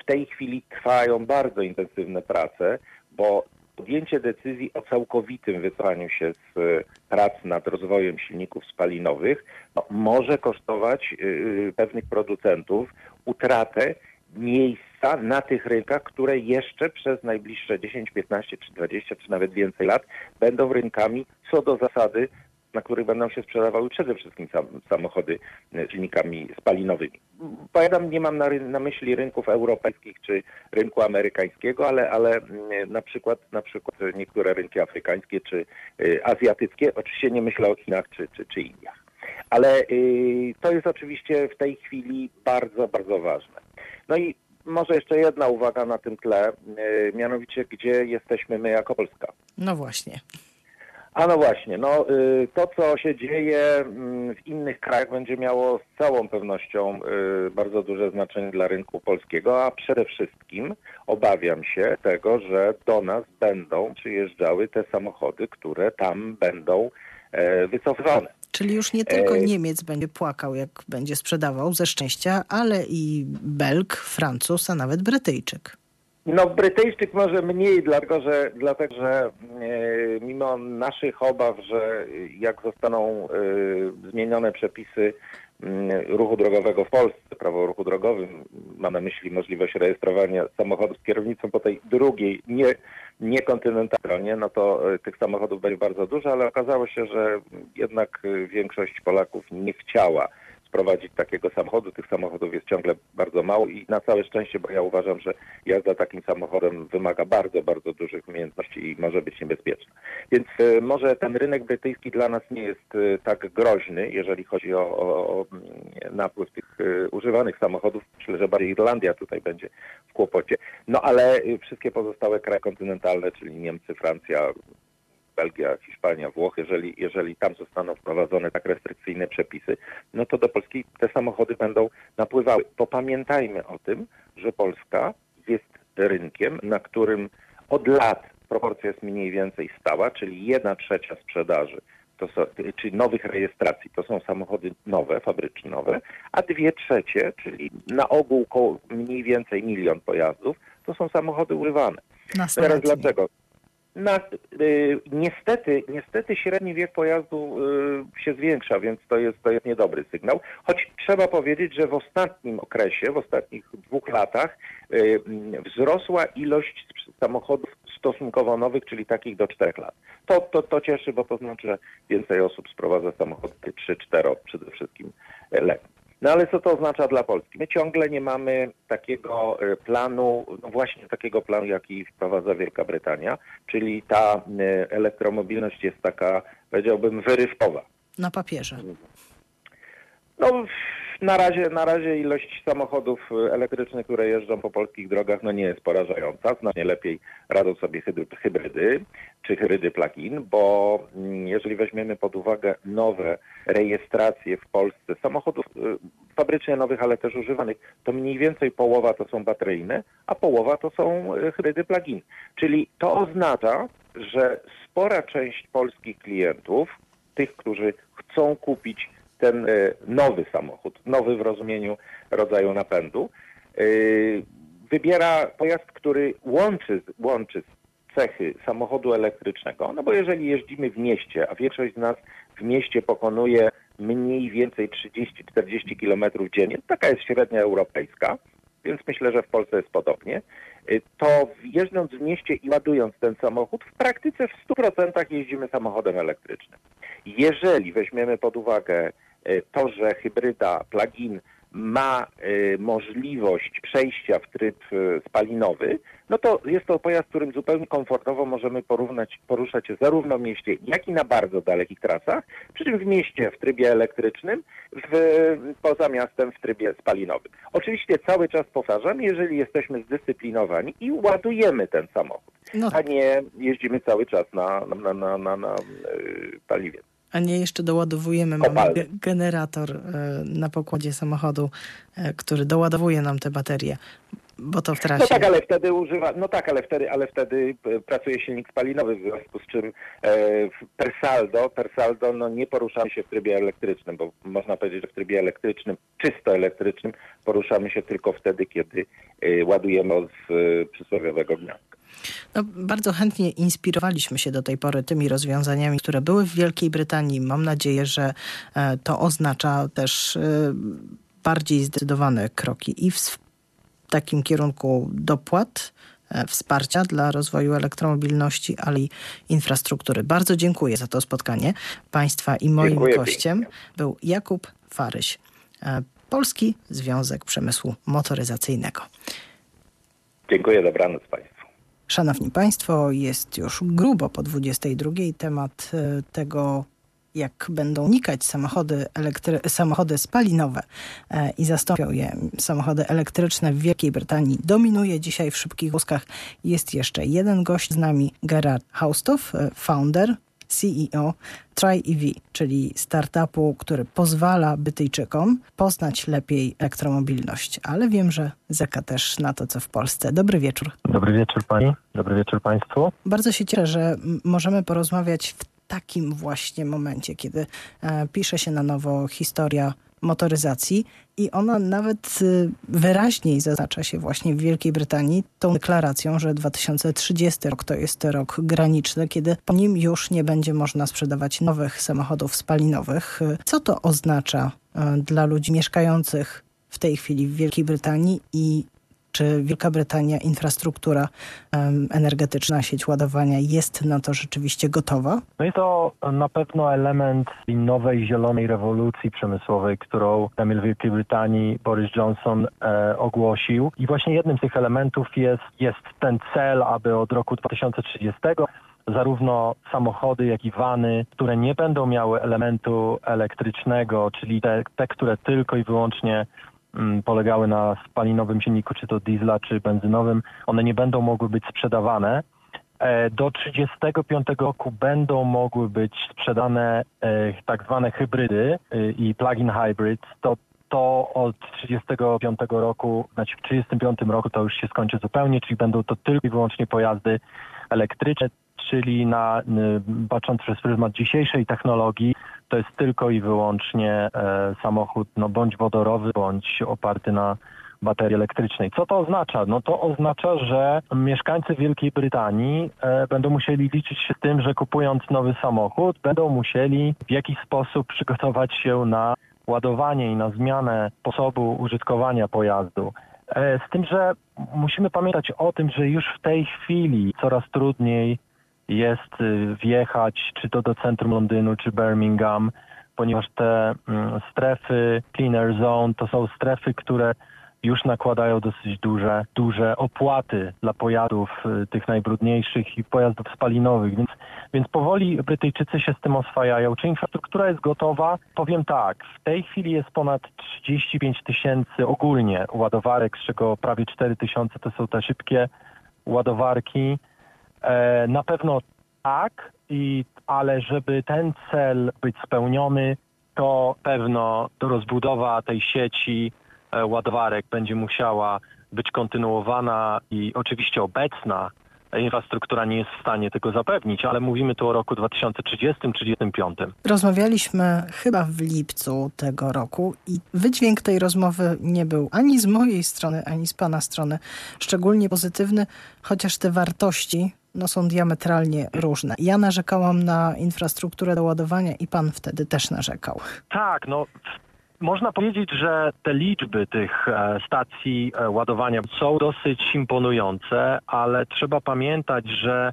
w tej chwili trwają bardzo intensywne prace, bo podjęcie decyzji o całkowitym wycofaniu się z prac nad rozwojem silników spalinowych no, może kosztować pewnych producentów utratę na tych rynkach, które jeszcze przez najbliższe 10, 15 czy 20 czy nawet więcej lat będą rynkami co do zasady, na których będą się sprzedawały przede wszystkim sam, samochody e, silnikami spalinowymi. Powiadam, nie mam na, na myśli rynków europejskich czy rynku amerykańskiego, ale, ale mm, na przykład na przykład niektóre rynki afrykańskie czy y, azjatyckie. Oczywiście nie myślę o Chinach czy, czy, czy Indiach. Ale y, to jest oczywiście w tej chwili bardzo, bardzo ważne. No i może jeszcze jedna uwaga na tym tle, y, mianowicie gdzie jesteśmy my jako Polska. No właśnie. A no właśnie, no y, to co się dzieje mm, w innych krajach będzie miało z całą pewnością y, bardzo duże znaczenie dla rynku polskiego, a przede wszystkim obawiam się tego, że do nas będą przyjeżdżały te samochody, które tam będą e, wycofywane. Czyli już nie tylko Ej. Niemiec będzie płakał, jak będzie sprzedawał ze szczęścia, ale i Belg, Francuz, a nawet Brytyjczyk. No Brytyjczyk może mniej, dlatego że, dlatego, że e, mimo naszych obaw, że jak zostaną e, zmienione przepisy ruchu drogowego w Polsce, prawo o ruchu drogowym, mam na myśli możliwość rejestrowania samochodów z kierownicą po tej drugiej, nie, nie kontynentalnej stronie, no to e, tych samochodów będzie bardzo dużo, ale okazało się, że jednak e, większość Polaków nie chciała sprowadzić takiego samochodu. Tych samochodów jest ciągle bardzo mało i na całe szczęście, bo ja uważam, że jazda takim samochodem wymaga bardzo, bardzo dużych umiejętności i może być niebezpieczna. Więc e, może ten rynek brytyjski dla nas nie jest e, tak groźny, jeżeli chodzi o, o, o mm, napływ tych e, używanych samochodów. Myślę, że bardziej Irlandia tutaj będzie w kłopocie. No ale wszystkie pozostałe kraje kontynentalne, czyli Niemcy, Francja, Belgia, Hiszpania, Włochy, jeżeli, jeżeli tam zostaną wprowadzone tak restrykcyjne przepisy, no to do Polski te samochody będą napływały. Bo pamiętajmy o tym, że Polska jest rynkiem, na którym od lat proporcja jest mniej więcej stała, czyli jedna trzecia sprzedaży to są, czyli nowych rejestracji, to są samochody nowe, fabrycznie nowe, a dwie trzecie, czyli na ogół mniej więcej milion pojazdów, to są samochody używane. Teraz dlaczego? Na, y, niestety, niestety średni wiek pojazdu y, się zwiększa, więc to jest, to jest niedobry sygnał. Choć trzeba powiedzieć, że w ostatnim okresie, w ostatnich dwóch latach y, wzrosła ilość samochodów stosunkowo nowych, czyli takich do 4 lat. To, to, to cieszy, bo to znaczy, że więcej osób sprowadza samochody 3-4 przede wszystkim letnie. No ale co to oznacza dla Polski? My ciągle nie mamy takiego e, planu, no właśnie takiego planu, jaki wprowadza Wielka Brytania, czyli ta e, elektromobilność jest taka, powiedziałbym, wyrywkowa. Na papierze. No, na razie, na razie ilość samochodów e, elektrycznych, które jeżdżą po polskich drogach, no nie jest porażająca. Znacznie lepiej radzą sobie hybry- hybrydy czy hybrydy plug-in, bo mm, jeżeli weźmiemy pod uwagę nowe rejestracje w Polsce samochodów e, fabrycznie nowych, ale też używanych, to mniej więcej połowa to są bateryjne, a połowa to są e, hybrydy plug-in. Czyli to oznacza, że spora część polskich klientów, tych, którzy chcą kupić ten e, nowy samochód, nowy w rozumieniu rodzaju napędu, e, wybiera pojazd, który łączy,1łączy cechy samochodu elektrycznego, no bo jeżeli jeździmy w mieście, a większość z nas w mieście pokonuje mniej więcej 30-40 km dziennie, taka jest średnia europejska, więc myślę, że w Polsce jest podobnie, y, to jeżdżąc w mieście i ładując ten samochód, w praktyce w 100% jeździmy samochodem elektrycznym. Jeżeli weźmiemy pod uwagę y, to, że hybryda plug-in ma y, możliwość przejścia w tryb y, spalinowy, no to jest to pojazd, którym zupełnie komfortowo możemy porównać, poruszać się zarówno w mieście, jak i na bardzo dalekich trasach, przy czym w mieście w trybie elektrycznym, w, poza miastem w trybie spalinowym. Oczywiście cały czas powtarzam, jeżeli jesteśmy zdyscyplinowani i ładujemy ten samochód, No, a nie jeździmy cały czas na, na, na, na, na paliwie. A nie jeszcze doładowujemy, mamy generator e, na pokładzie samochodu, e, który doładowuje nam te baterie, bo to w trasie. No tak, ale wtedy używa, no tak, ale wtedy, ale wtedy e, pracuje silnik spalinowy, w związku z czym e, per saldo, per saldo no nie poruszamy się w trybie elektrycznym, bo można powiedzieć, że w trybie elektrycznym, czysto elektrycznym poruszamy się tylko wtedy, kiedy e, ładujemy z e, przysłowiowego gniazdka. No, bardzo chętnie inspirowaliśmy się do tej pory tymi rozwiązaniami, które były w Wielkiej Brytanii. Mam nadzieję, że e, to oznacza też e, bardziej zdecydowane kroki i w takim kierunku dopłat, e, wsparcia dla rozwoju elektromobilności, ale i infrastruktury. Bardzo dziękuję za to spotkanie Państwa i moim Dziękuję gościem pięknie. był Jakub Faryś, e, Polski Związek Przemysłu Motoryzacyjnego. Dziękuję, dobranoc Państwu. Szanowni Państwo, jest już grubo po 22. Temat e, tego, jak będą unikać samochody, elektry- samochody spalinowe e, i zastąpią je samochody elektryczne w Wielkiej Brytanii, dominuje dzisiaj w szybkich wózkach. Jest jeszcze jeden gość z nami, Gerard Haustow, e, founder, CEO TryEV, czyli startupu, który pozwala Bytyjczykom poznać lepiej elektromobilność. Ale wiem, że zeka też na to, co w Polsce. Dobry wieczór. Dobry wieczór Pani, dobry wieczór Państwu. Bardzo się cieszę, że możemy porozmawiać w takim właśnie momencie, kiedy e, pisze się na nowo historia motoryzacji i ona nawet y, wyraźniej zaznacza się właśnie w Wielkiej Brytanii tą deklaracją, że 2030 rok to jest rok graniczny, kiedy po nim już nie będzie można sprzedawać nowych samochodów spalinowych. Co to oznacza y, dla ludzi mieszkających w tej chwili w Wielkiej Brytanii i czy Wielka Brytania, infrastruktura energetyczna, sieć ładowania jest na to rzeczywiście gotowa? No i to na pewno element nowej zielonej rewolucji przemysłowej, którą premier Wielkiej Brytanii Boris Johnson e, ogłosił. I właśnie jednym z tych elementów jest, jest ten cel, aby od roku 2030 zarówno samochody, jak i wany, które nie będą miały elementu elektrycznego, czyli te, te które tylko i wyłącznie polegały na spalinowym silniku, czy to diesla, czy benzynowym, one nie będą mogły być sprzedawane. E, Do 35 roku będą mogły być sprzedane e, tak zwane hybrydy e, i plug-in hybrids. To, to od 35 roku, znaczy w 35 roku to już się skończy zupełnie, czyli będą to tylko i wyłącznie pojazdy elektryczne, czyli na, y, patrząc przez pryzmat dzisiejszej technologii, to jest tylko i wyłącznie e, samochód no, bądź wodorowy, bądź oparty na baterii elektrycznej. Co to oznacza? No to oznacza, że mieszkańcy Wielkiej Brytanii e, będą musieli liczyć się z tym, że kupując nowy samochód, będą musieli w jakiś sposób przygotować się na ładowanie i na zmianę sposobu użytkowania pojazdu. E, Z tym, że musimy pamiętać o tym, że już w tej chwili coraz trudniej jest y, wjechać czy to do centrum Londynu, czy Birmingham, ponieważ te mm, strefy cleaner zone to są strefy, które już nakładają dosyć duże, duże opłaty dla pojazdów y, tych najbrudniejszych i pojazdów spalinowych, więc, więc powoli Brytyjczycy się z tym oswajają. Czy infrastruktura jest gotowa? Powiem tak, w tej chwili jest ponad 35 tysięcy ogólnie ładowarek, z czego prawie 4 tysiące to są te szybkie ładowarki. E, na pewno tak, i, ale żeby ten cel być spełniony, to pewno rozbudowa tej sieci e, ładowarek będzie musiała być kontynuowana i oczywiście obecna infrastruktura nie jest w stanie tego zapewnić, ale mówimy tu o roku 2030-2035. Rozmawialiśmy chyba w lipcu tego roku i wydźwięk tej rozmowy nie był ani z mojej strony, ani z pana strony szczególnie pozytywny, chociaż te wartości no, są diametralnie różne. Ja narzekałam na infrastrukturę do ładowania i pan wtedy też narzekał. Tak, no można powiedzieć, że te liczby tych e, stacji e, ładowania są dosyć imponujące, ale trzeba pamiętać, że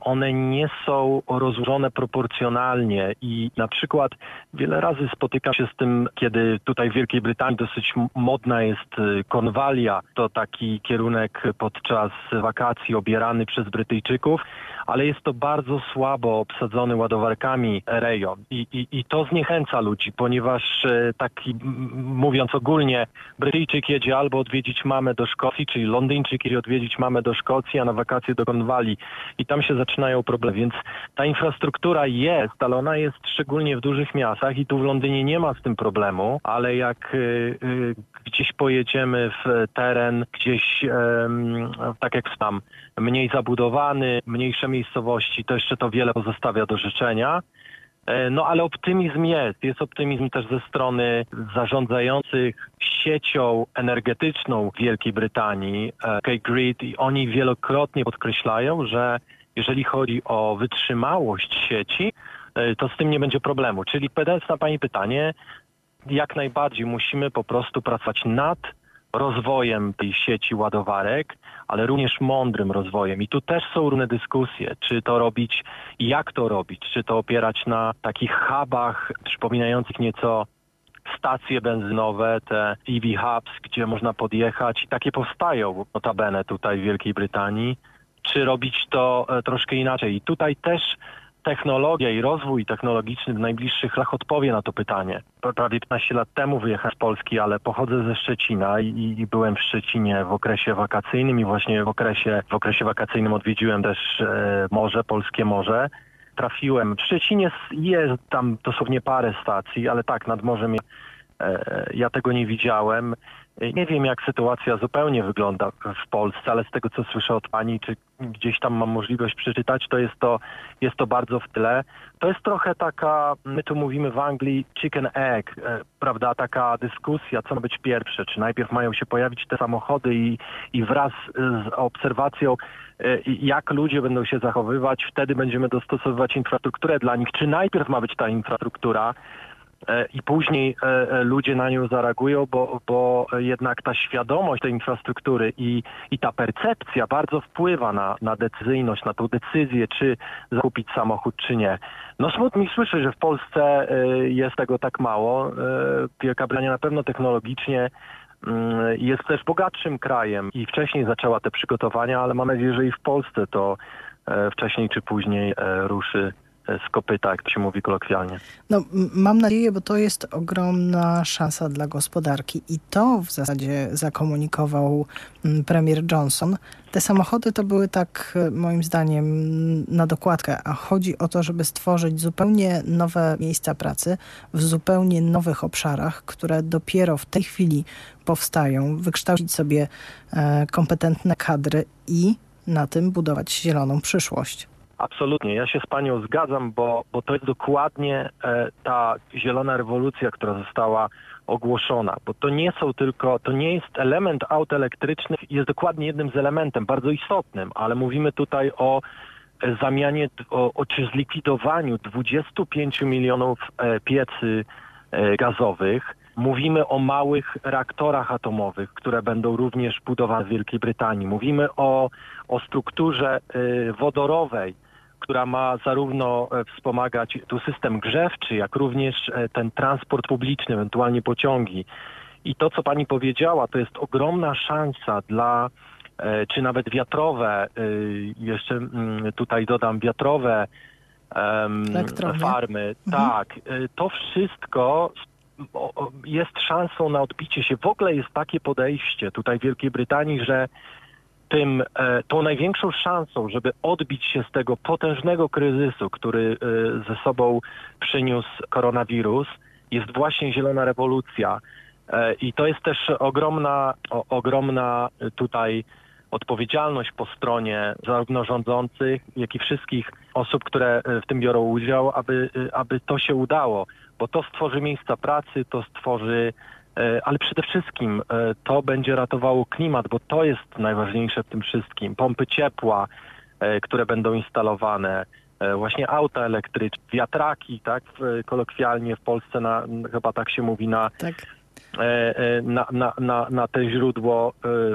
one nie są rozłożone proporcjonalnie i na przykład wiele razy spotykam się z tym, kiedy tutaj w Wielkiej Brytanii dosyć modna jest y, konwalia, to taki kierunek podczas wakacji obierany przez Brytyjczyków, ale jest to bardzo słabo obsadzony ładowarkami rejon. I, i, i to zniechęca ludzi, ponieważ e, taki, mówiąc ogólnie, Brytyjczyk jedzie albo odwiedzić mamę do Szkocji, czyli Londyńczyk jedzie odwiedzić mamę do Szkocji, a na wakacje do Konwali i tam się zaczynają problemy, więc ta infrastruktura jest, ale ona jest szczególnie w dużych miastach i tu w Londynie nie ma z tym problemu, ale jak y, y, gdzieś pojedziemy w teren, gdzieś em, tak jak tam mniej zabudowany, mniejsze miejscowości, to jeszcze to wiele pozostawia do życzenia. E, No ale optymizm jest. Jest optymizm też ze strony zarządzających siecią energetyczną Wielkiej Brytanii, e, K-Grid, i oni wielokrotnie podkreślają, że jeżeli chodzi o wytrzymałość sieci, e, to z tym nie będzie problemu. Czyli odpowiadając na Pani pytanie, jak najbardziej musimy po prostu pracować nad rozwojem tej sieci ładowarek, ale również mądrym rozwojem. I tu też są różne dyskusje, czy to robić i jak to robić, czy to opierać na takich hubach przypominających nieco stacje benzynowe, te EV hubs, gdzie można podjechać i takie powstają notabene tutaj w Wielkiej Brytanii, czy robić to e, troszkę inaczej. I tutaj też technologia i rozwój technologiczny w najbliższych latach odpowie na to pytanie. Prawie 15 lat temu wyjechałem z Polski, ale pochodzę ze Szczecina i, i byłem w Szczecinie w okresie wakacyjnym i właśnie w okresie, w okresie wakacyjnym odwiedziłem też e, morze, polskie morze. Trafiłem. W Szczecinie jest tam dosłownie parę stacji, ale tak, nad morzem e, ja tego nie widziałem. Nie wiem, jak sytuacja zupełnie wygląda w Polsce, ale z tego, co słyszę od pani, czy gdzieś tam mam możliwość przeczytać, to jest to, jest to bardzo w tyle. To jest trochę taka, my tu mówimy w Anglii chicken egg, e, prawda, taka dyskusja, co ma być pierwsze, czy najpierw mają się pojawić te samochody i, i wraz z obserwacją, e, jak ludzie będą się zachowywać, wtedy będziemy dostosowywać infrastrukturę dla nich, czy najpierw ma być ta infrastruktura, i później e, e, ludzie na nią zareagują, bo, bo jednak ta świadomość tej infrastruktury i, i ta percepcja bardzo wpływa na, na decyzyjność, na tą decyzję, czy zakupić samochód, czy nie. No smutno mi słyszę, że w Polsce jest tego tak mało. Wielka Brytania na pewno technologicznie mm, jest też bogatszym krajem i wcześniej zaczęła te przygotowania, ale mam nadzieję, że i w Polsce to wcześniej czy później ruszy z kopyta, jak to się mówi kolokwialnie. No, mam nadzieję, bo to jest ogromna szansa dla gospodarki i to w zasadzie zakomunikował premier Johnson. Te samochody to były tak, e, moim zdaniem, na dokładkę, a chodzi o to, żeby stworzyć zupełnie nowe miejsca pracy w zupełnie nowych obszarach, które dopiero w tej chwili powstają, wykształcić sobie e, kompetentne kadry i na tym budować zieloną przyszłość. Absolutnie, ja się z Panią zgadzam, bo, bo to jest dokładnie e, ta zielona rewolucja, która została ogłoszona, bo to nie są tylko, to nie jest element aut elektrycznych, jest dokładnie jednym z elementem, bardzo istotnym, ale mówimy tutaj o e, zamianie, o, o czy zlikwidowaniu 25 milionów e, piecy gazowych. Mówimy o małych reaktorach atomowych, które będą również budowane w Wielkiej Brytanii. Mówimy o, o strukturze wodorowej, która ma zarówno e, wspomagać tu system grzewczy, jak również e, ten transport publiczny, ewentualnie pociągi. I to, co pani powiedziała, to jest ogromna szansa dla, e, czy nawet wiatrowe, jeszcze mm, tutaj dodam wiatrowe farmy. Mhm. Tak, to wszystko jest szansą na odbicie się. W ogóle jest takie podejście tutaj w Wielkiej Brytanii, że tym, e, tą największą szansą, żeby odbić się z tego potężnego kryzysu, który e, ze sobą przyniósł koronawirus, jest właśnie zielona rewolucja. E, I to jest też ogromna, ogromna tutaj odpowiedzialność po stronie zarówno rządzących, jak i wszystkich osób, które w tym biorą udział, aby, aby to się udało, bo to stworzy miejsca pracy, to stworzy ale przede wszystkim e, to będzie ratowało klimat, bo to jest najważniejsze w tym wszystkim. Pompy ciepła, e, które będą instalowane, właśnie auta elektryczne, wiatraki, tak, kolokwialnie w Polsce na, chyba tak się mówi na, tak. na, na, na, na te źródło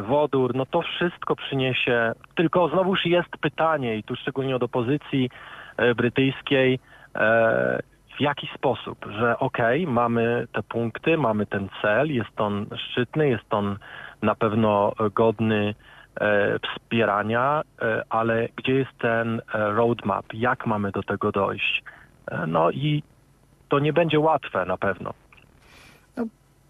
wodór, no to wszystko przyniesie, tylko znowuż jest pytanie i tu szczególnie od opozycji brytyjskiej, w jaki sposób, że okej, okay, mamy te punkty, mamy ten cel, jest on szczytny, jest on na pewno godny e, wspierania, e, ale gdzie jest ten e, roadmap, jak mamy do tego dojść? E, no i to nie będzie łatwe na pewno. No,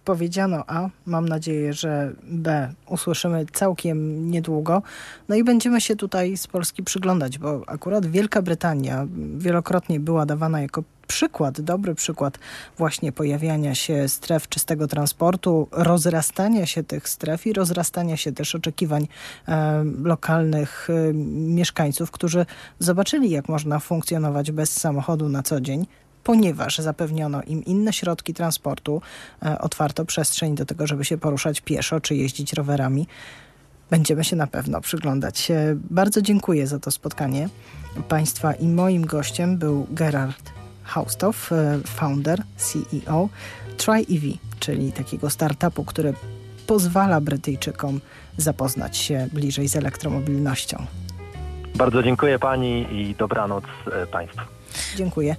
powiedziano A, mam nadzieję, że B usłyszymy całkiem niedługo. No i będziemy się tutaj z Polski przyglądać, bo akurat Wielka Brytania wielokrotnie była dawana jako przykład, dobry przykład właśnie pojawiania się stref czystego transportu, rozrastania się tych stref i rozrastania się też oczekiwań e, lokalnych e, mieszkańców, którzy zobaczyli, jak można funkcjonować bez samochodu na co dzień, ponieważ zapewniono im inne środki transportu, e, otwarto przestrzeń do tego, żeby się poruszać pieszo czy jeździć rowerami. Będziemy się na pewno przyglądać. E, bardzo dziękuję za to spotkanie Państwa i moim gościem był Gerard Haustow, e, founder, CEO TryEV, czyli takiego startupu, który pozwala Brytyjczykom zapoznać się bliżej z elektromobilnością. Bardzo dziękuję Pani i dobranoc e, Państwu. Dziękuję.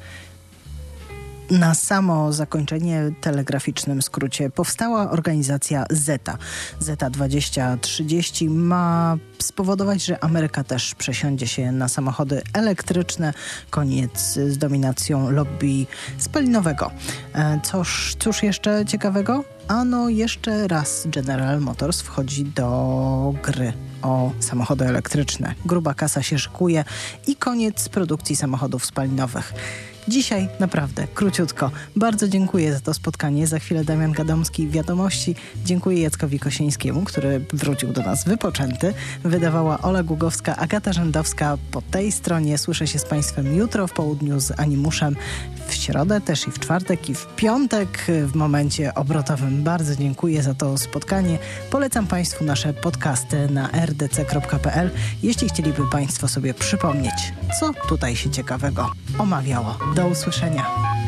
Na samo zakończenie telegraficznym skrócie powstała organizacja ZETA. ZETA 2030 ma spowodować, że Ameryka też przesiądzie się na samochody elektryczne. Koniec z dominacją lobby spalinowego. E, Cóż, cóż jeszcze ciekawego? Ano jeszcze raz General Motors wchodzi do gry o samochody elektryczne. Gruba kasa się szykuje i koniec produkcji samochodów spalinowych. Dzisiaj naprawdę króciutko. Bardzo dziękuję za to spotkanie. Za chwilę Damian Gadomski Wiadomości. Dziękuję Jackowi Kosińskiemu, który wrócił do nas wypoczęty. Wydawała Ola Głogowska, Agata Rzędowska. Po tej stronie słyszę się z Państwem jutro w południu z Animuszem. W środę też i w czwartek i w piątek w momencie obrotowym. Bardzo dziękuję za to spotkanie. Polecam Państwu nasze podcasty na rdc.pl, jeśli chcieliby Państwo sobie przypomnieć, co tutaj się ciekawego omawiało. Do usłyszenia.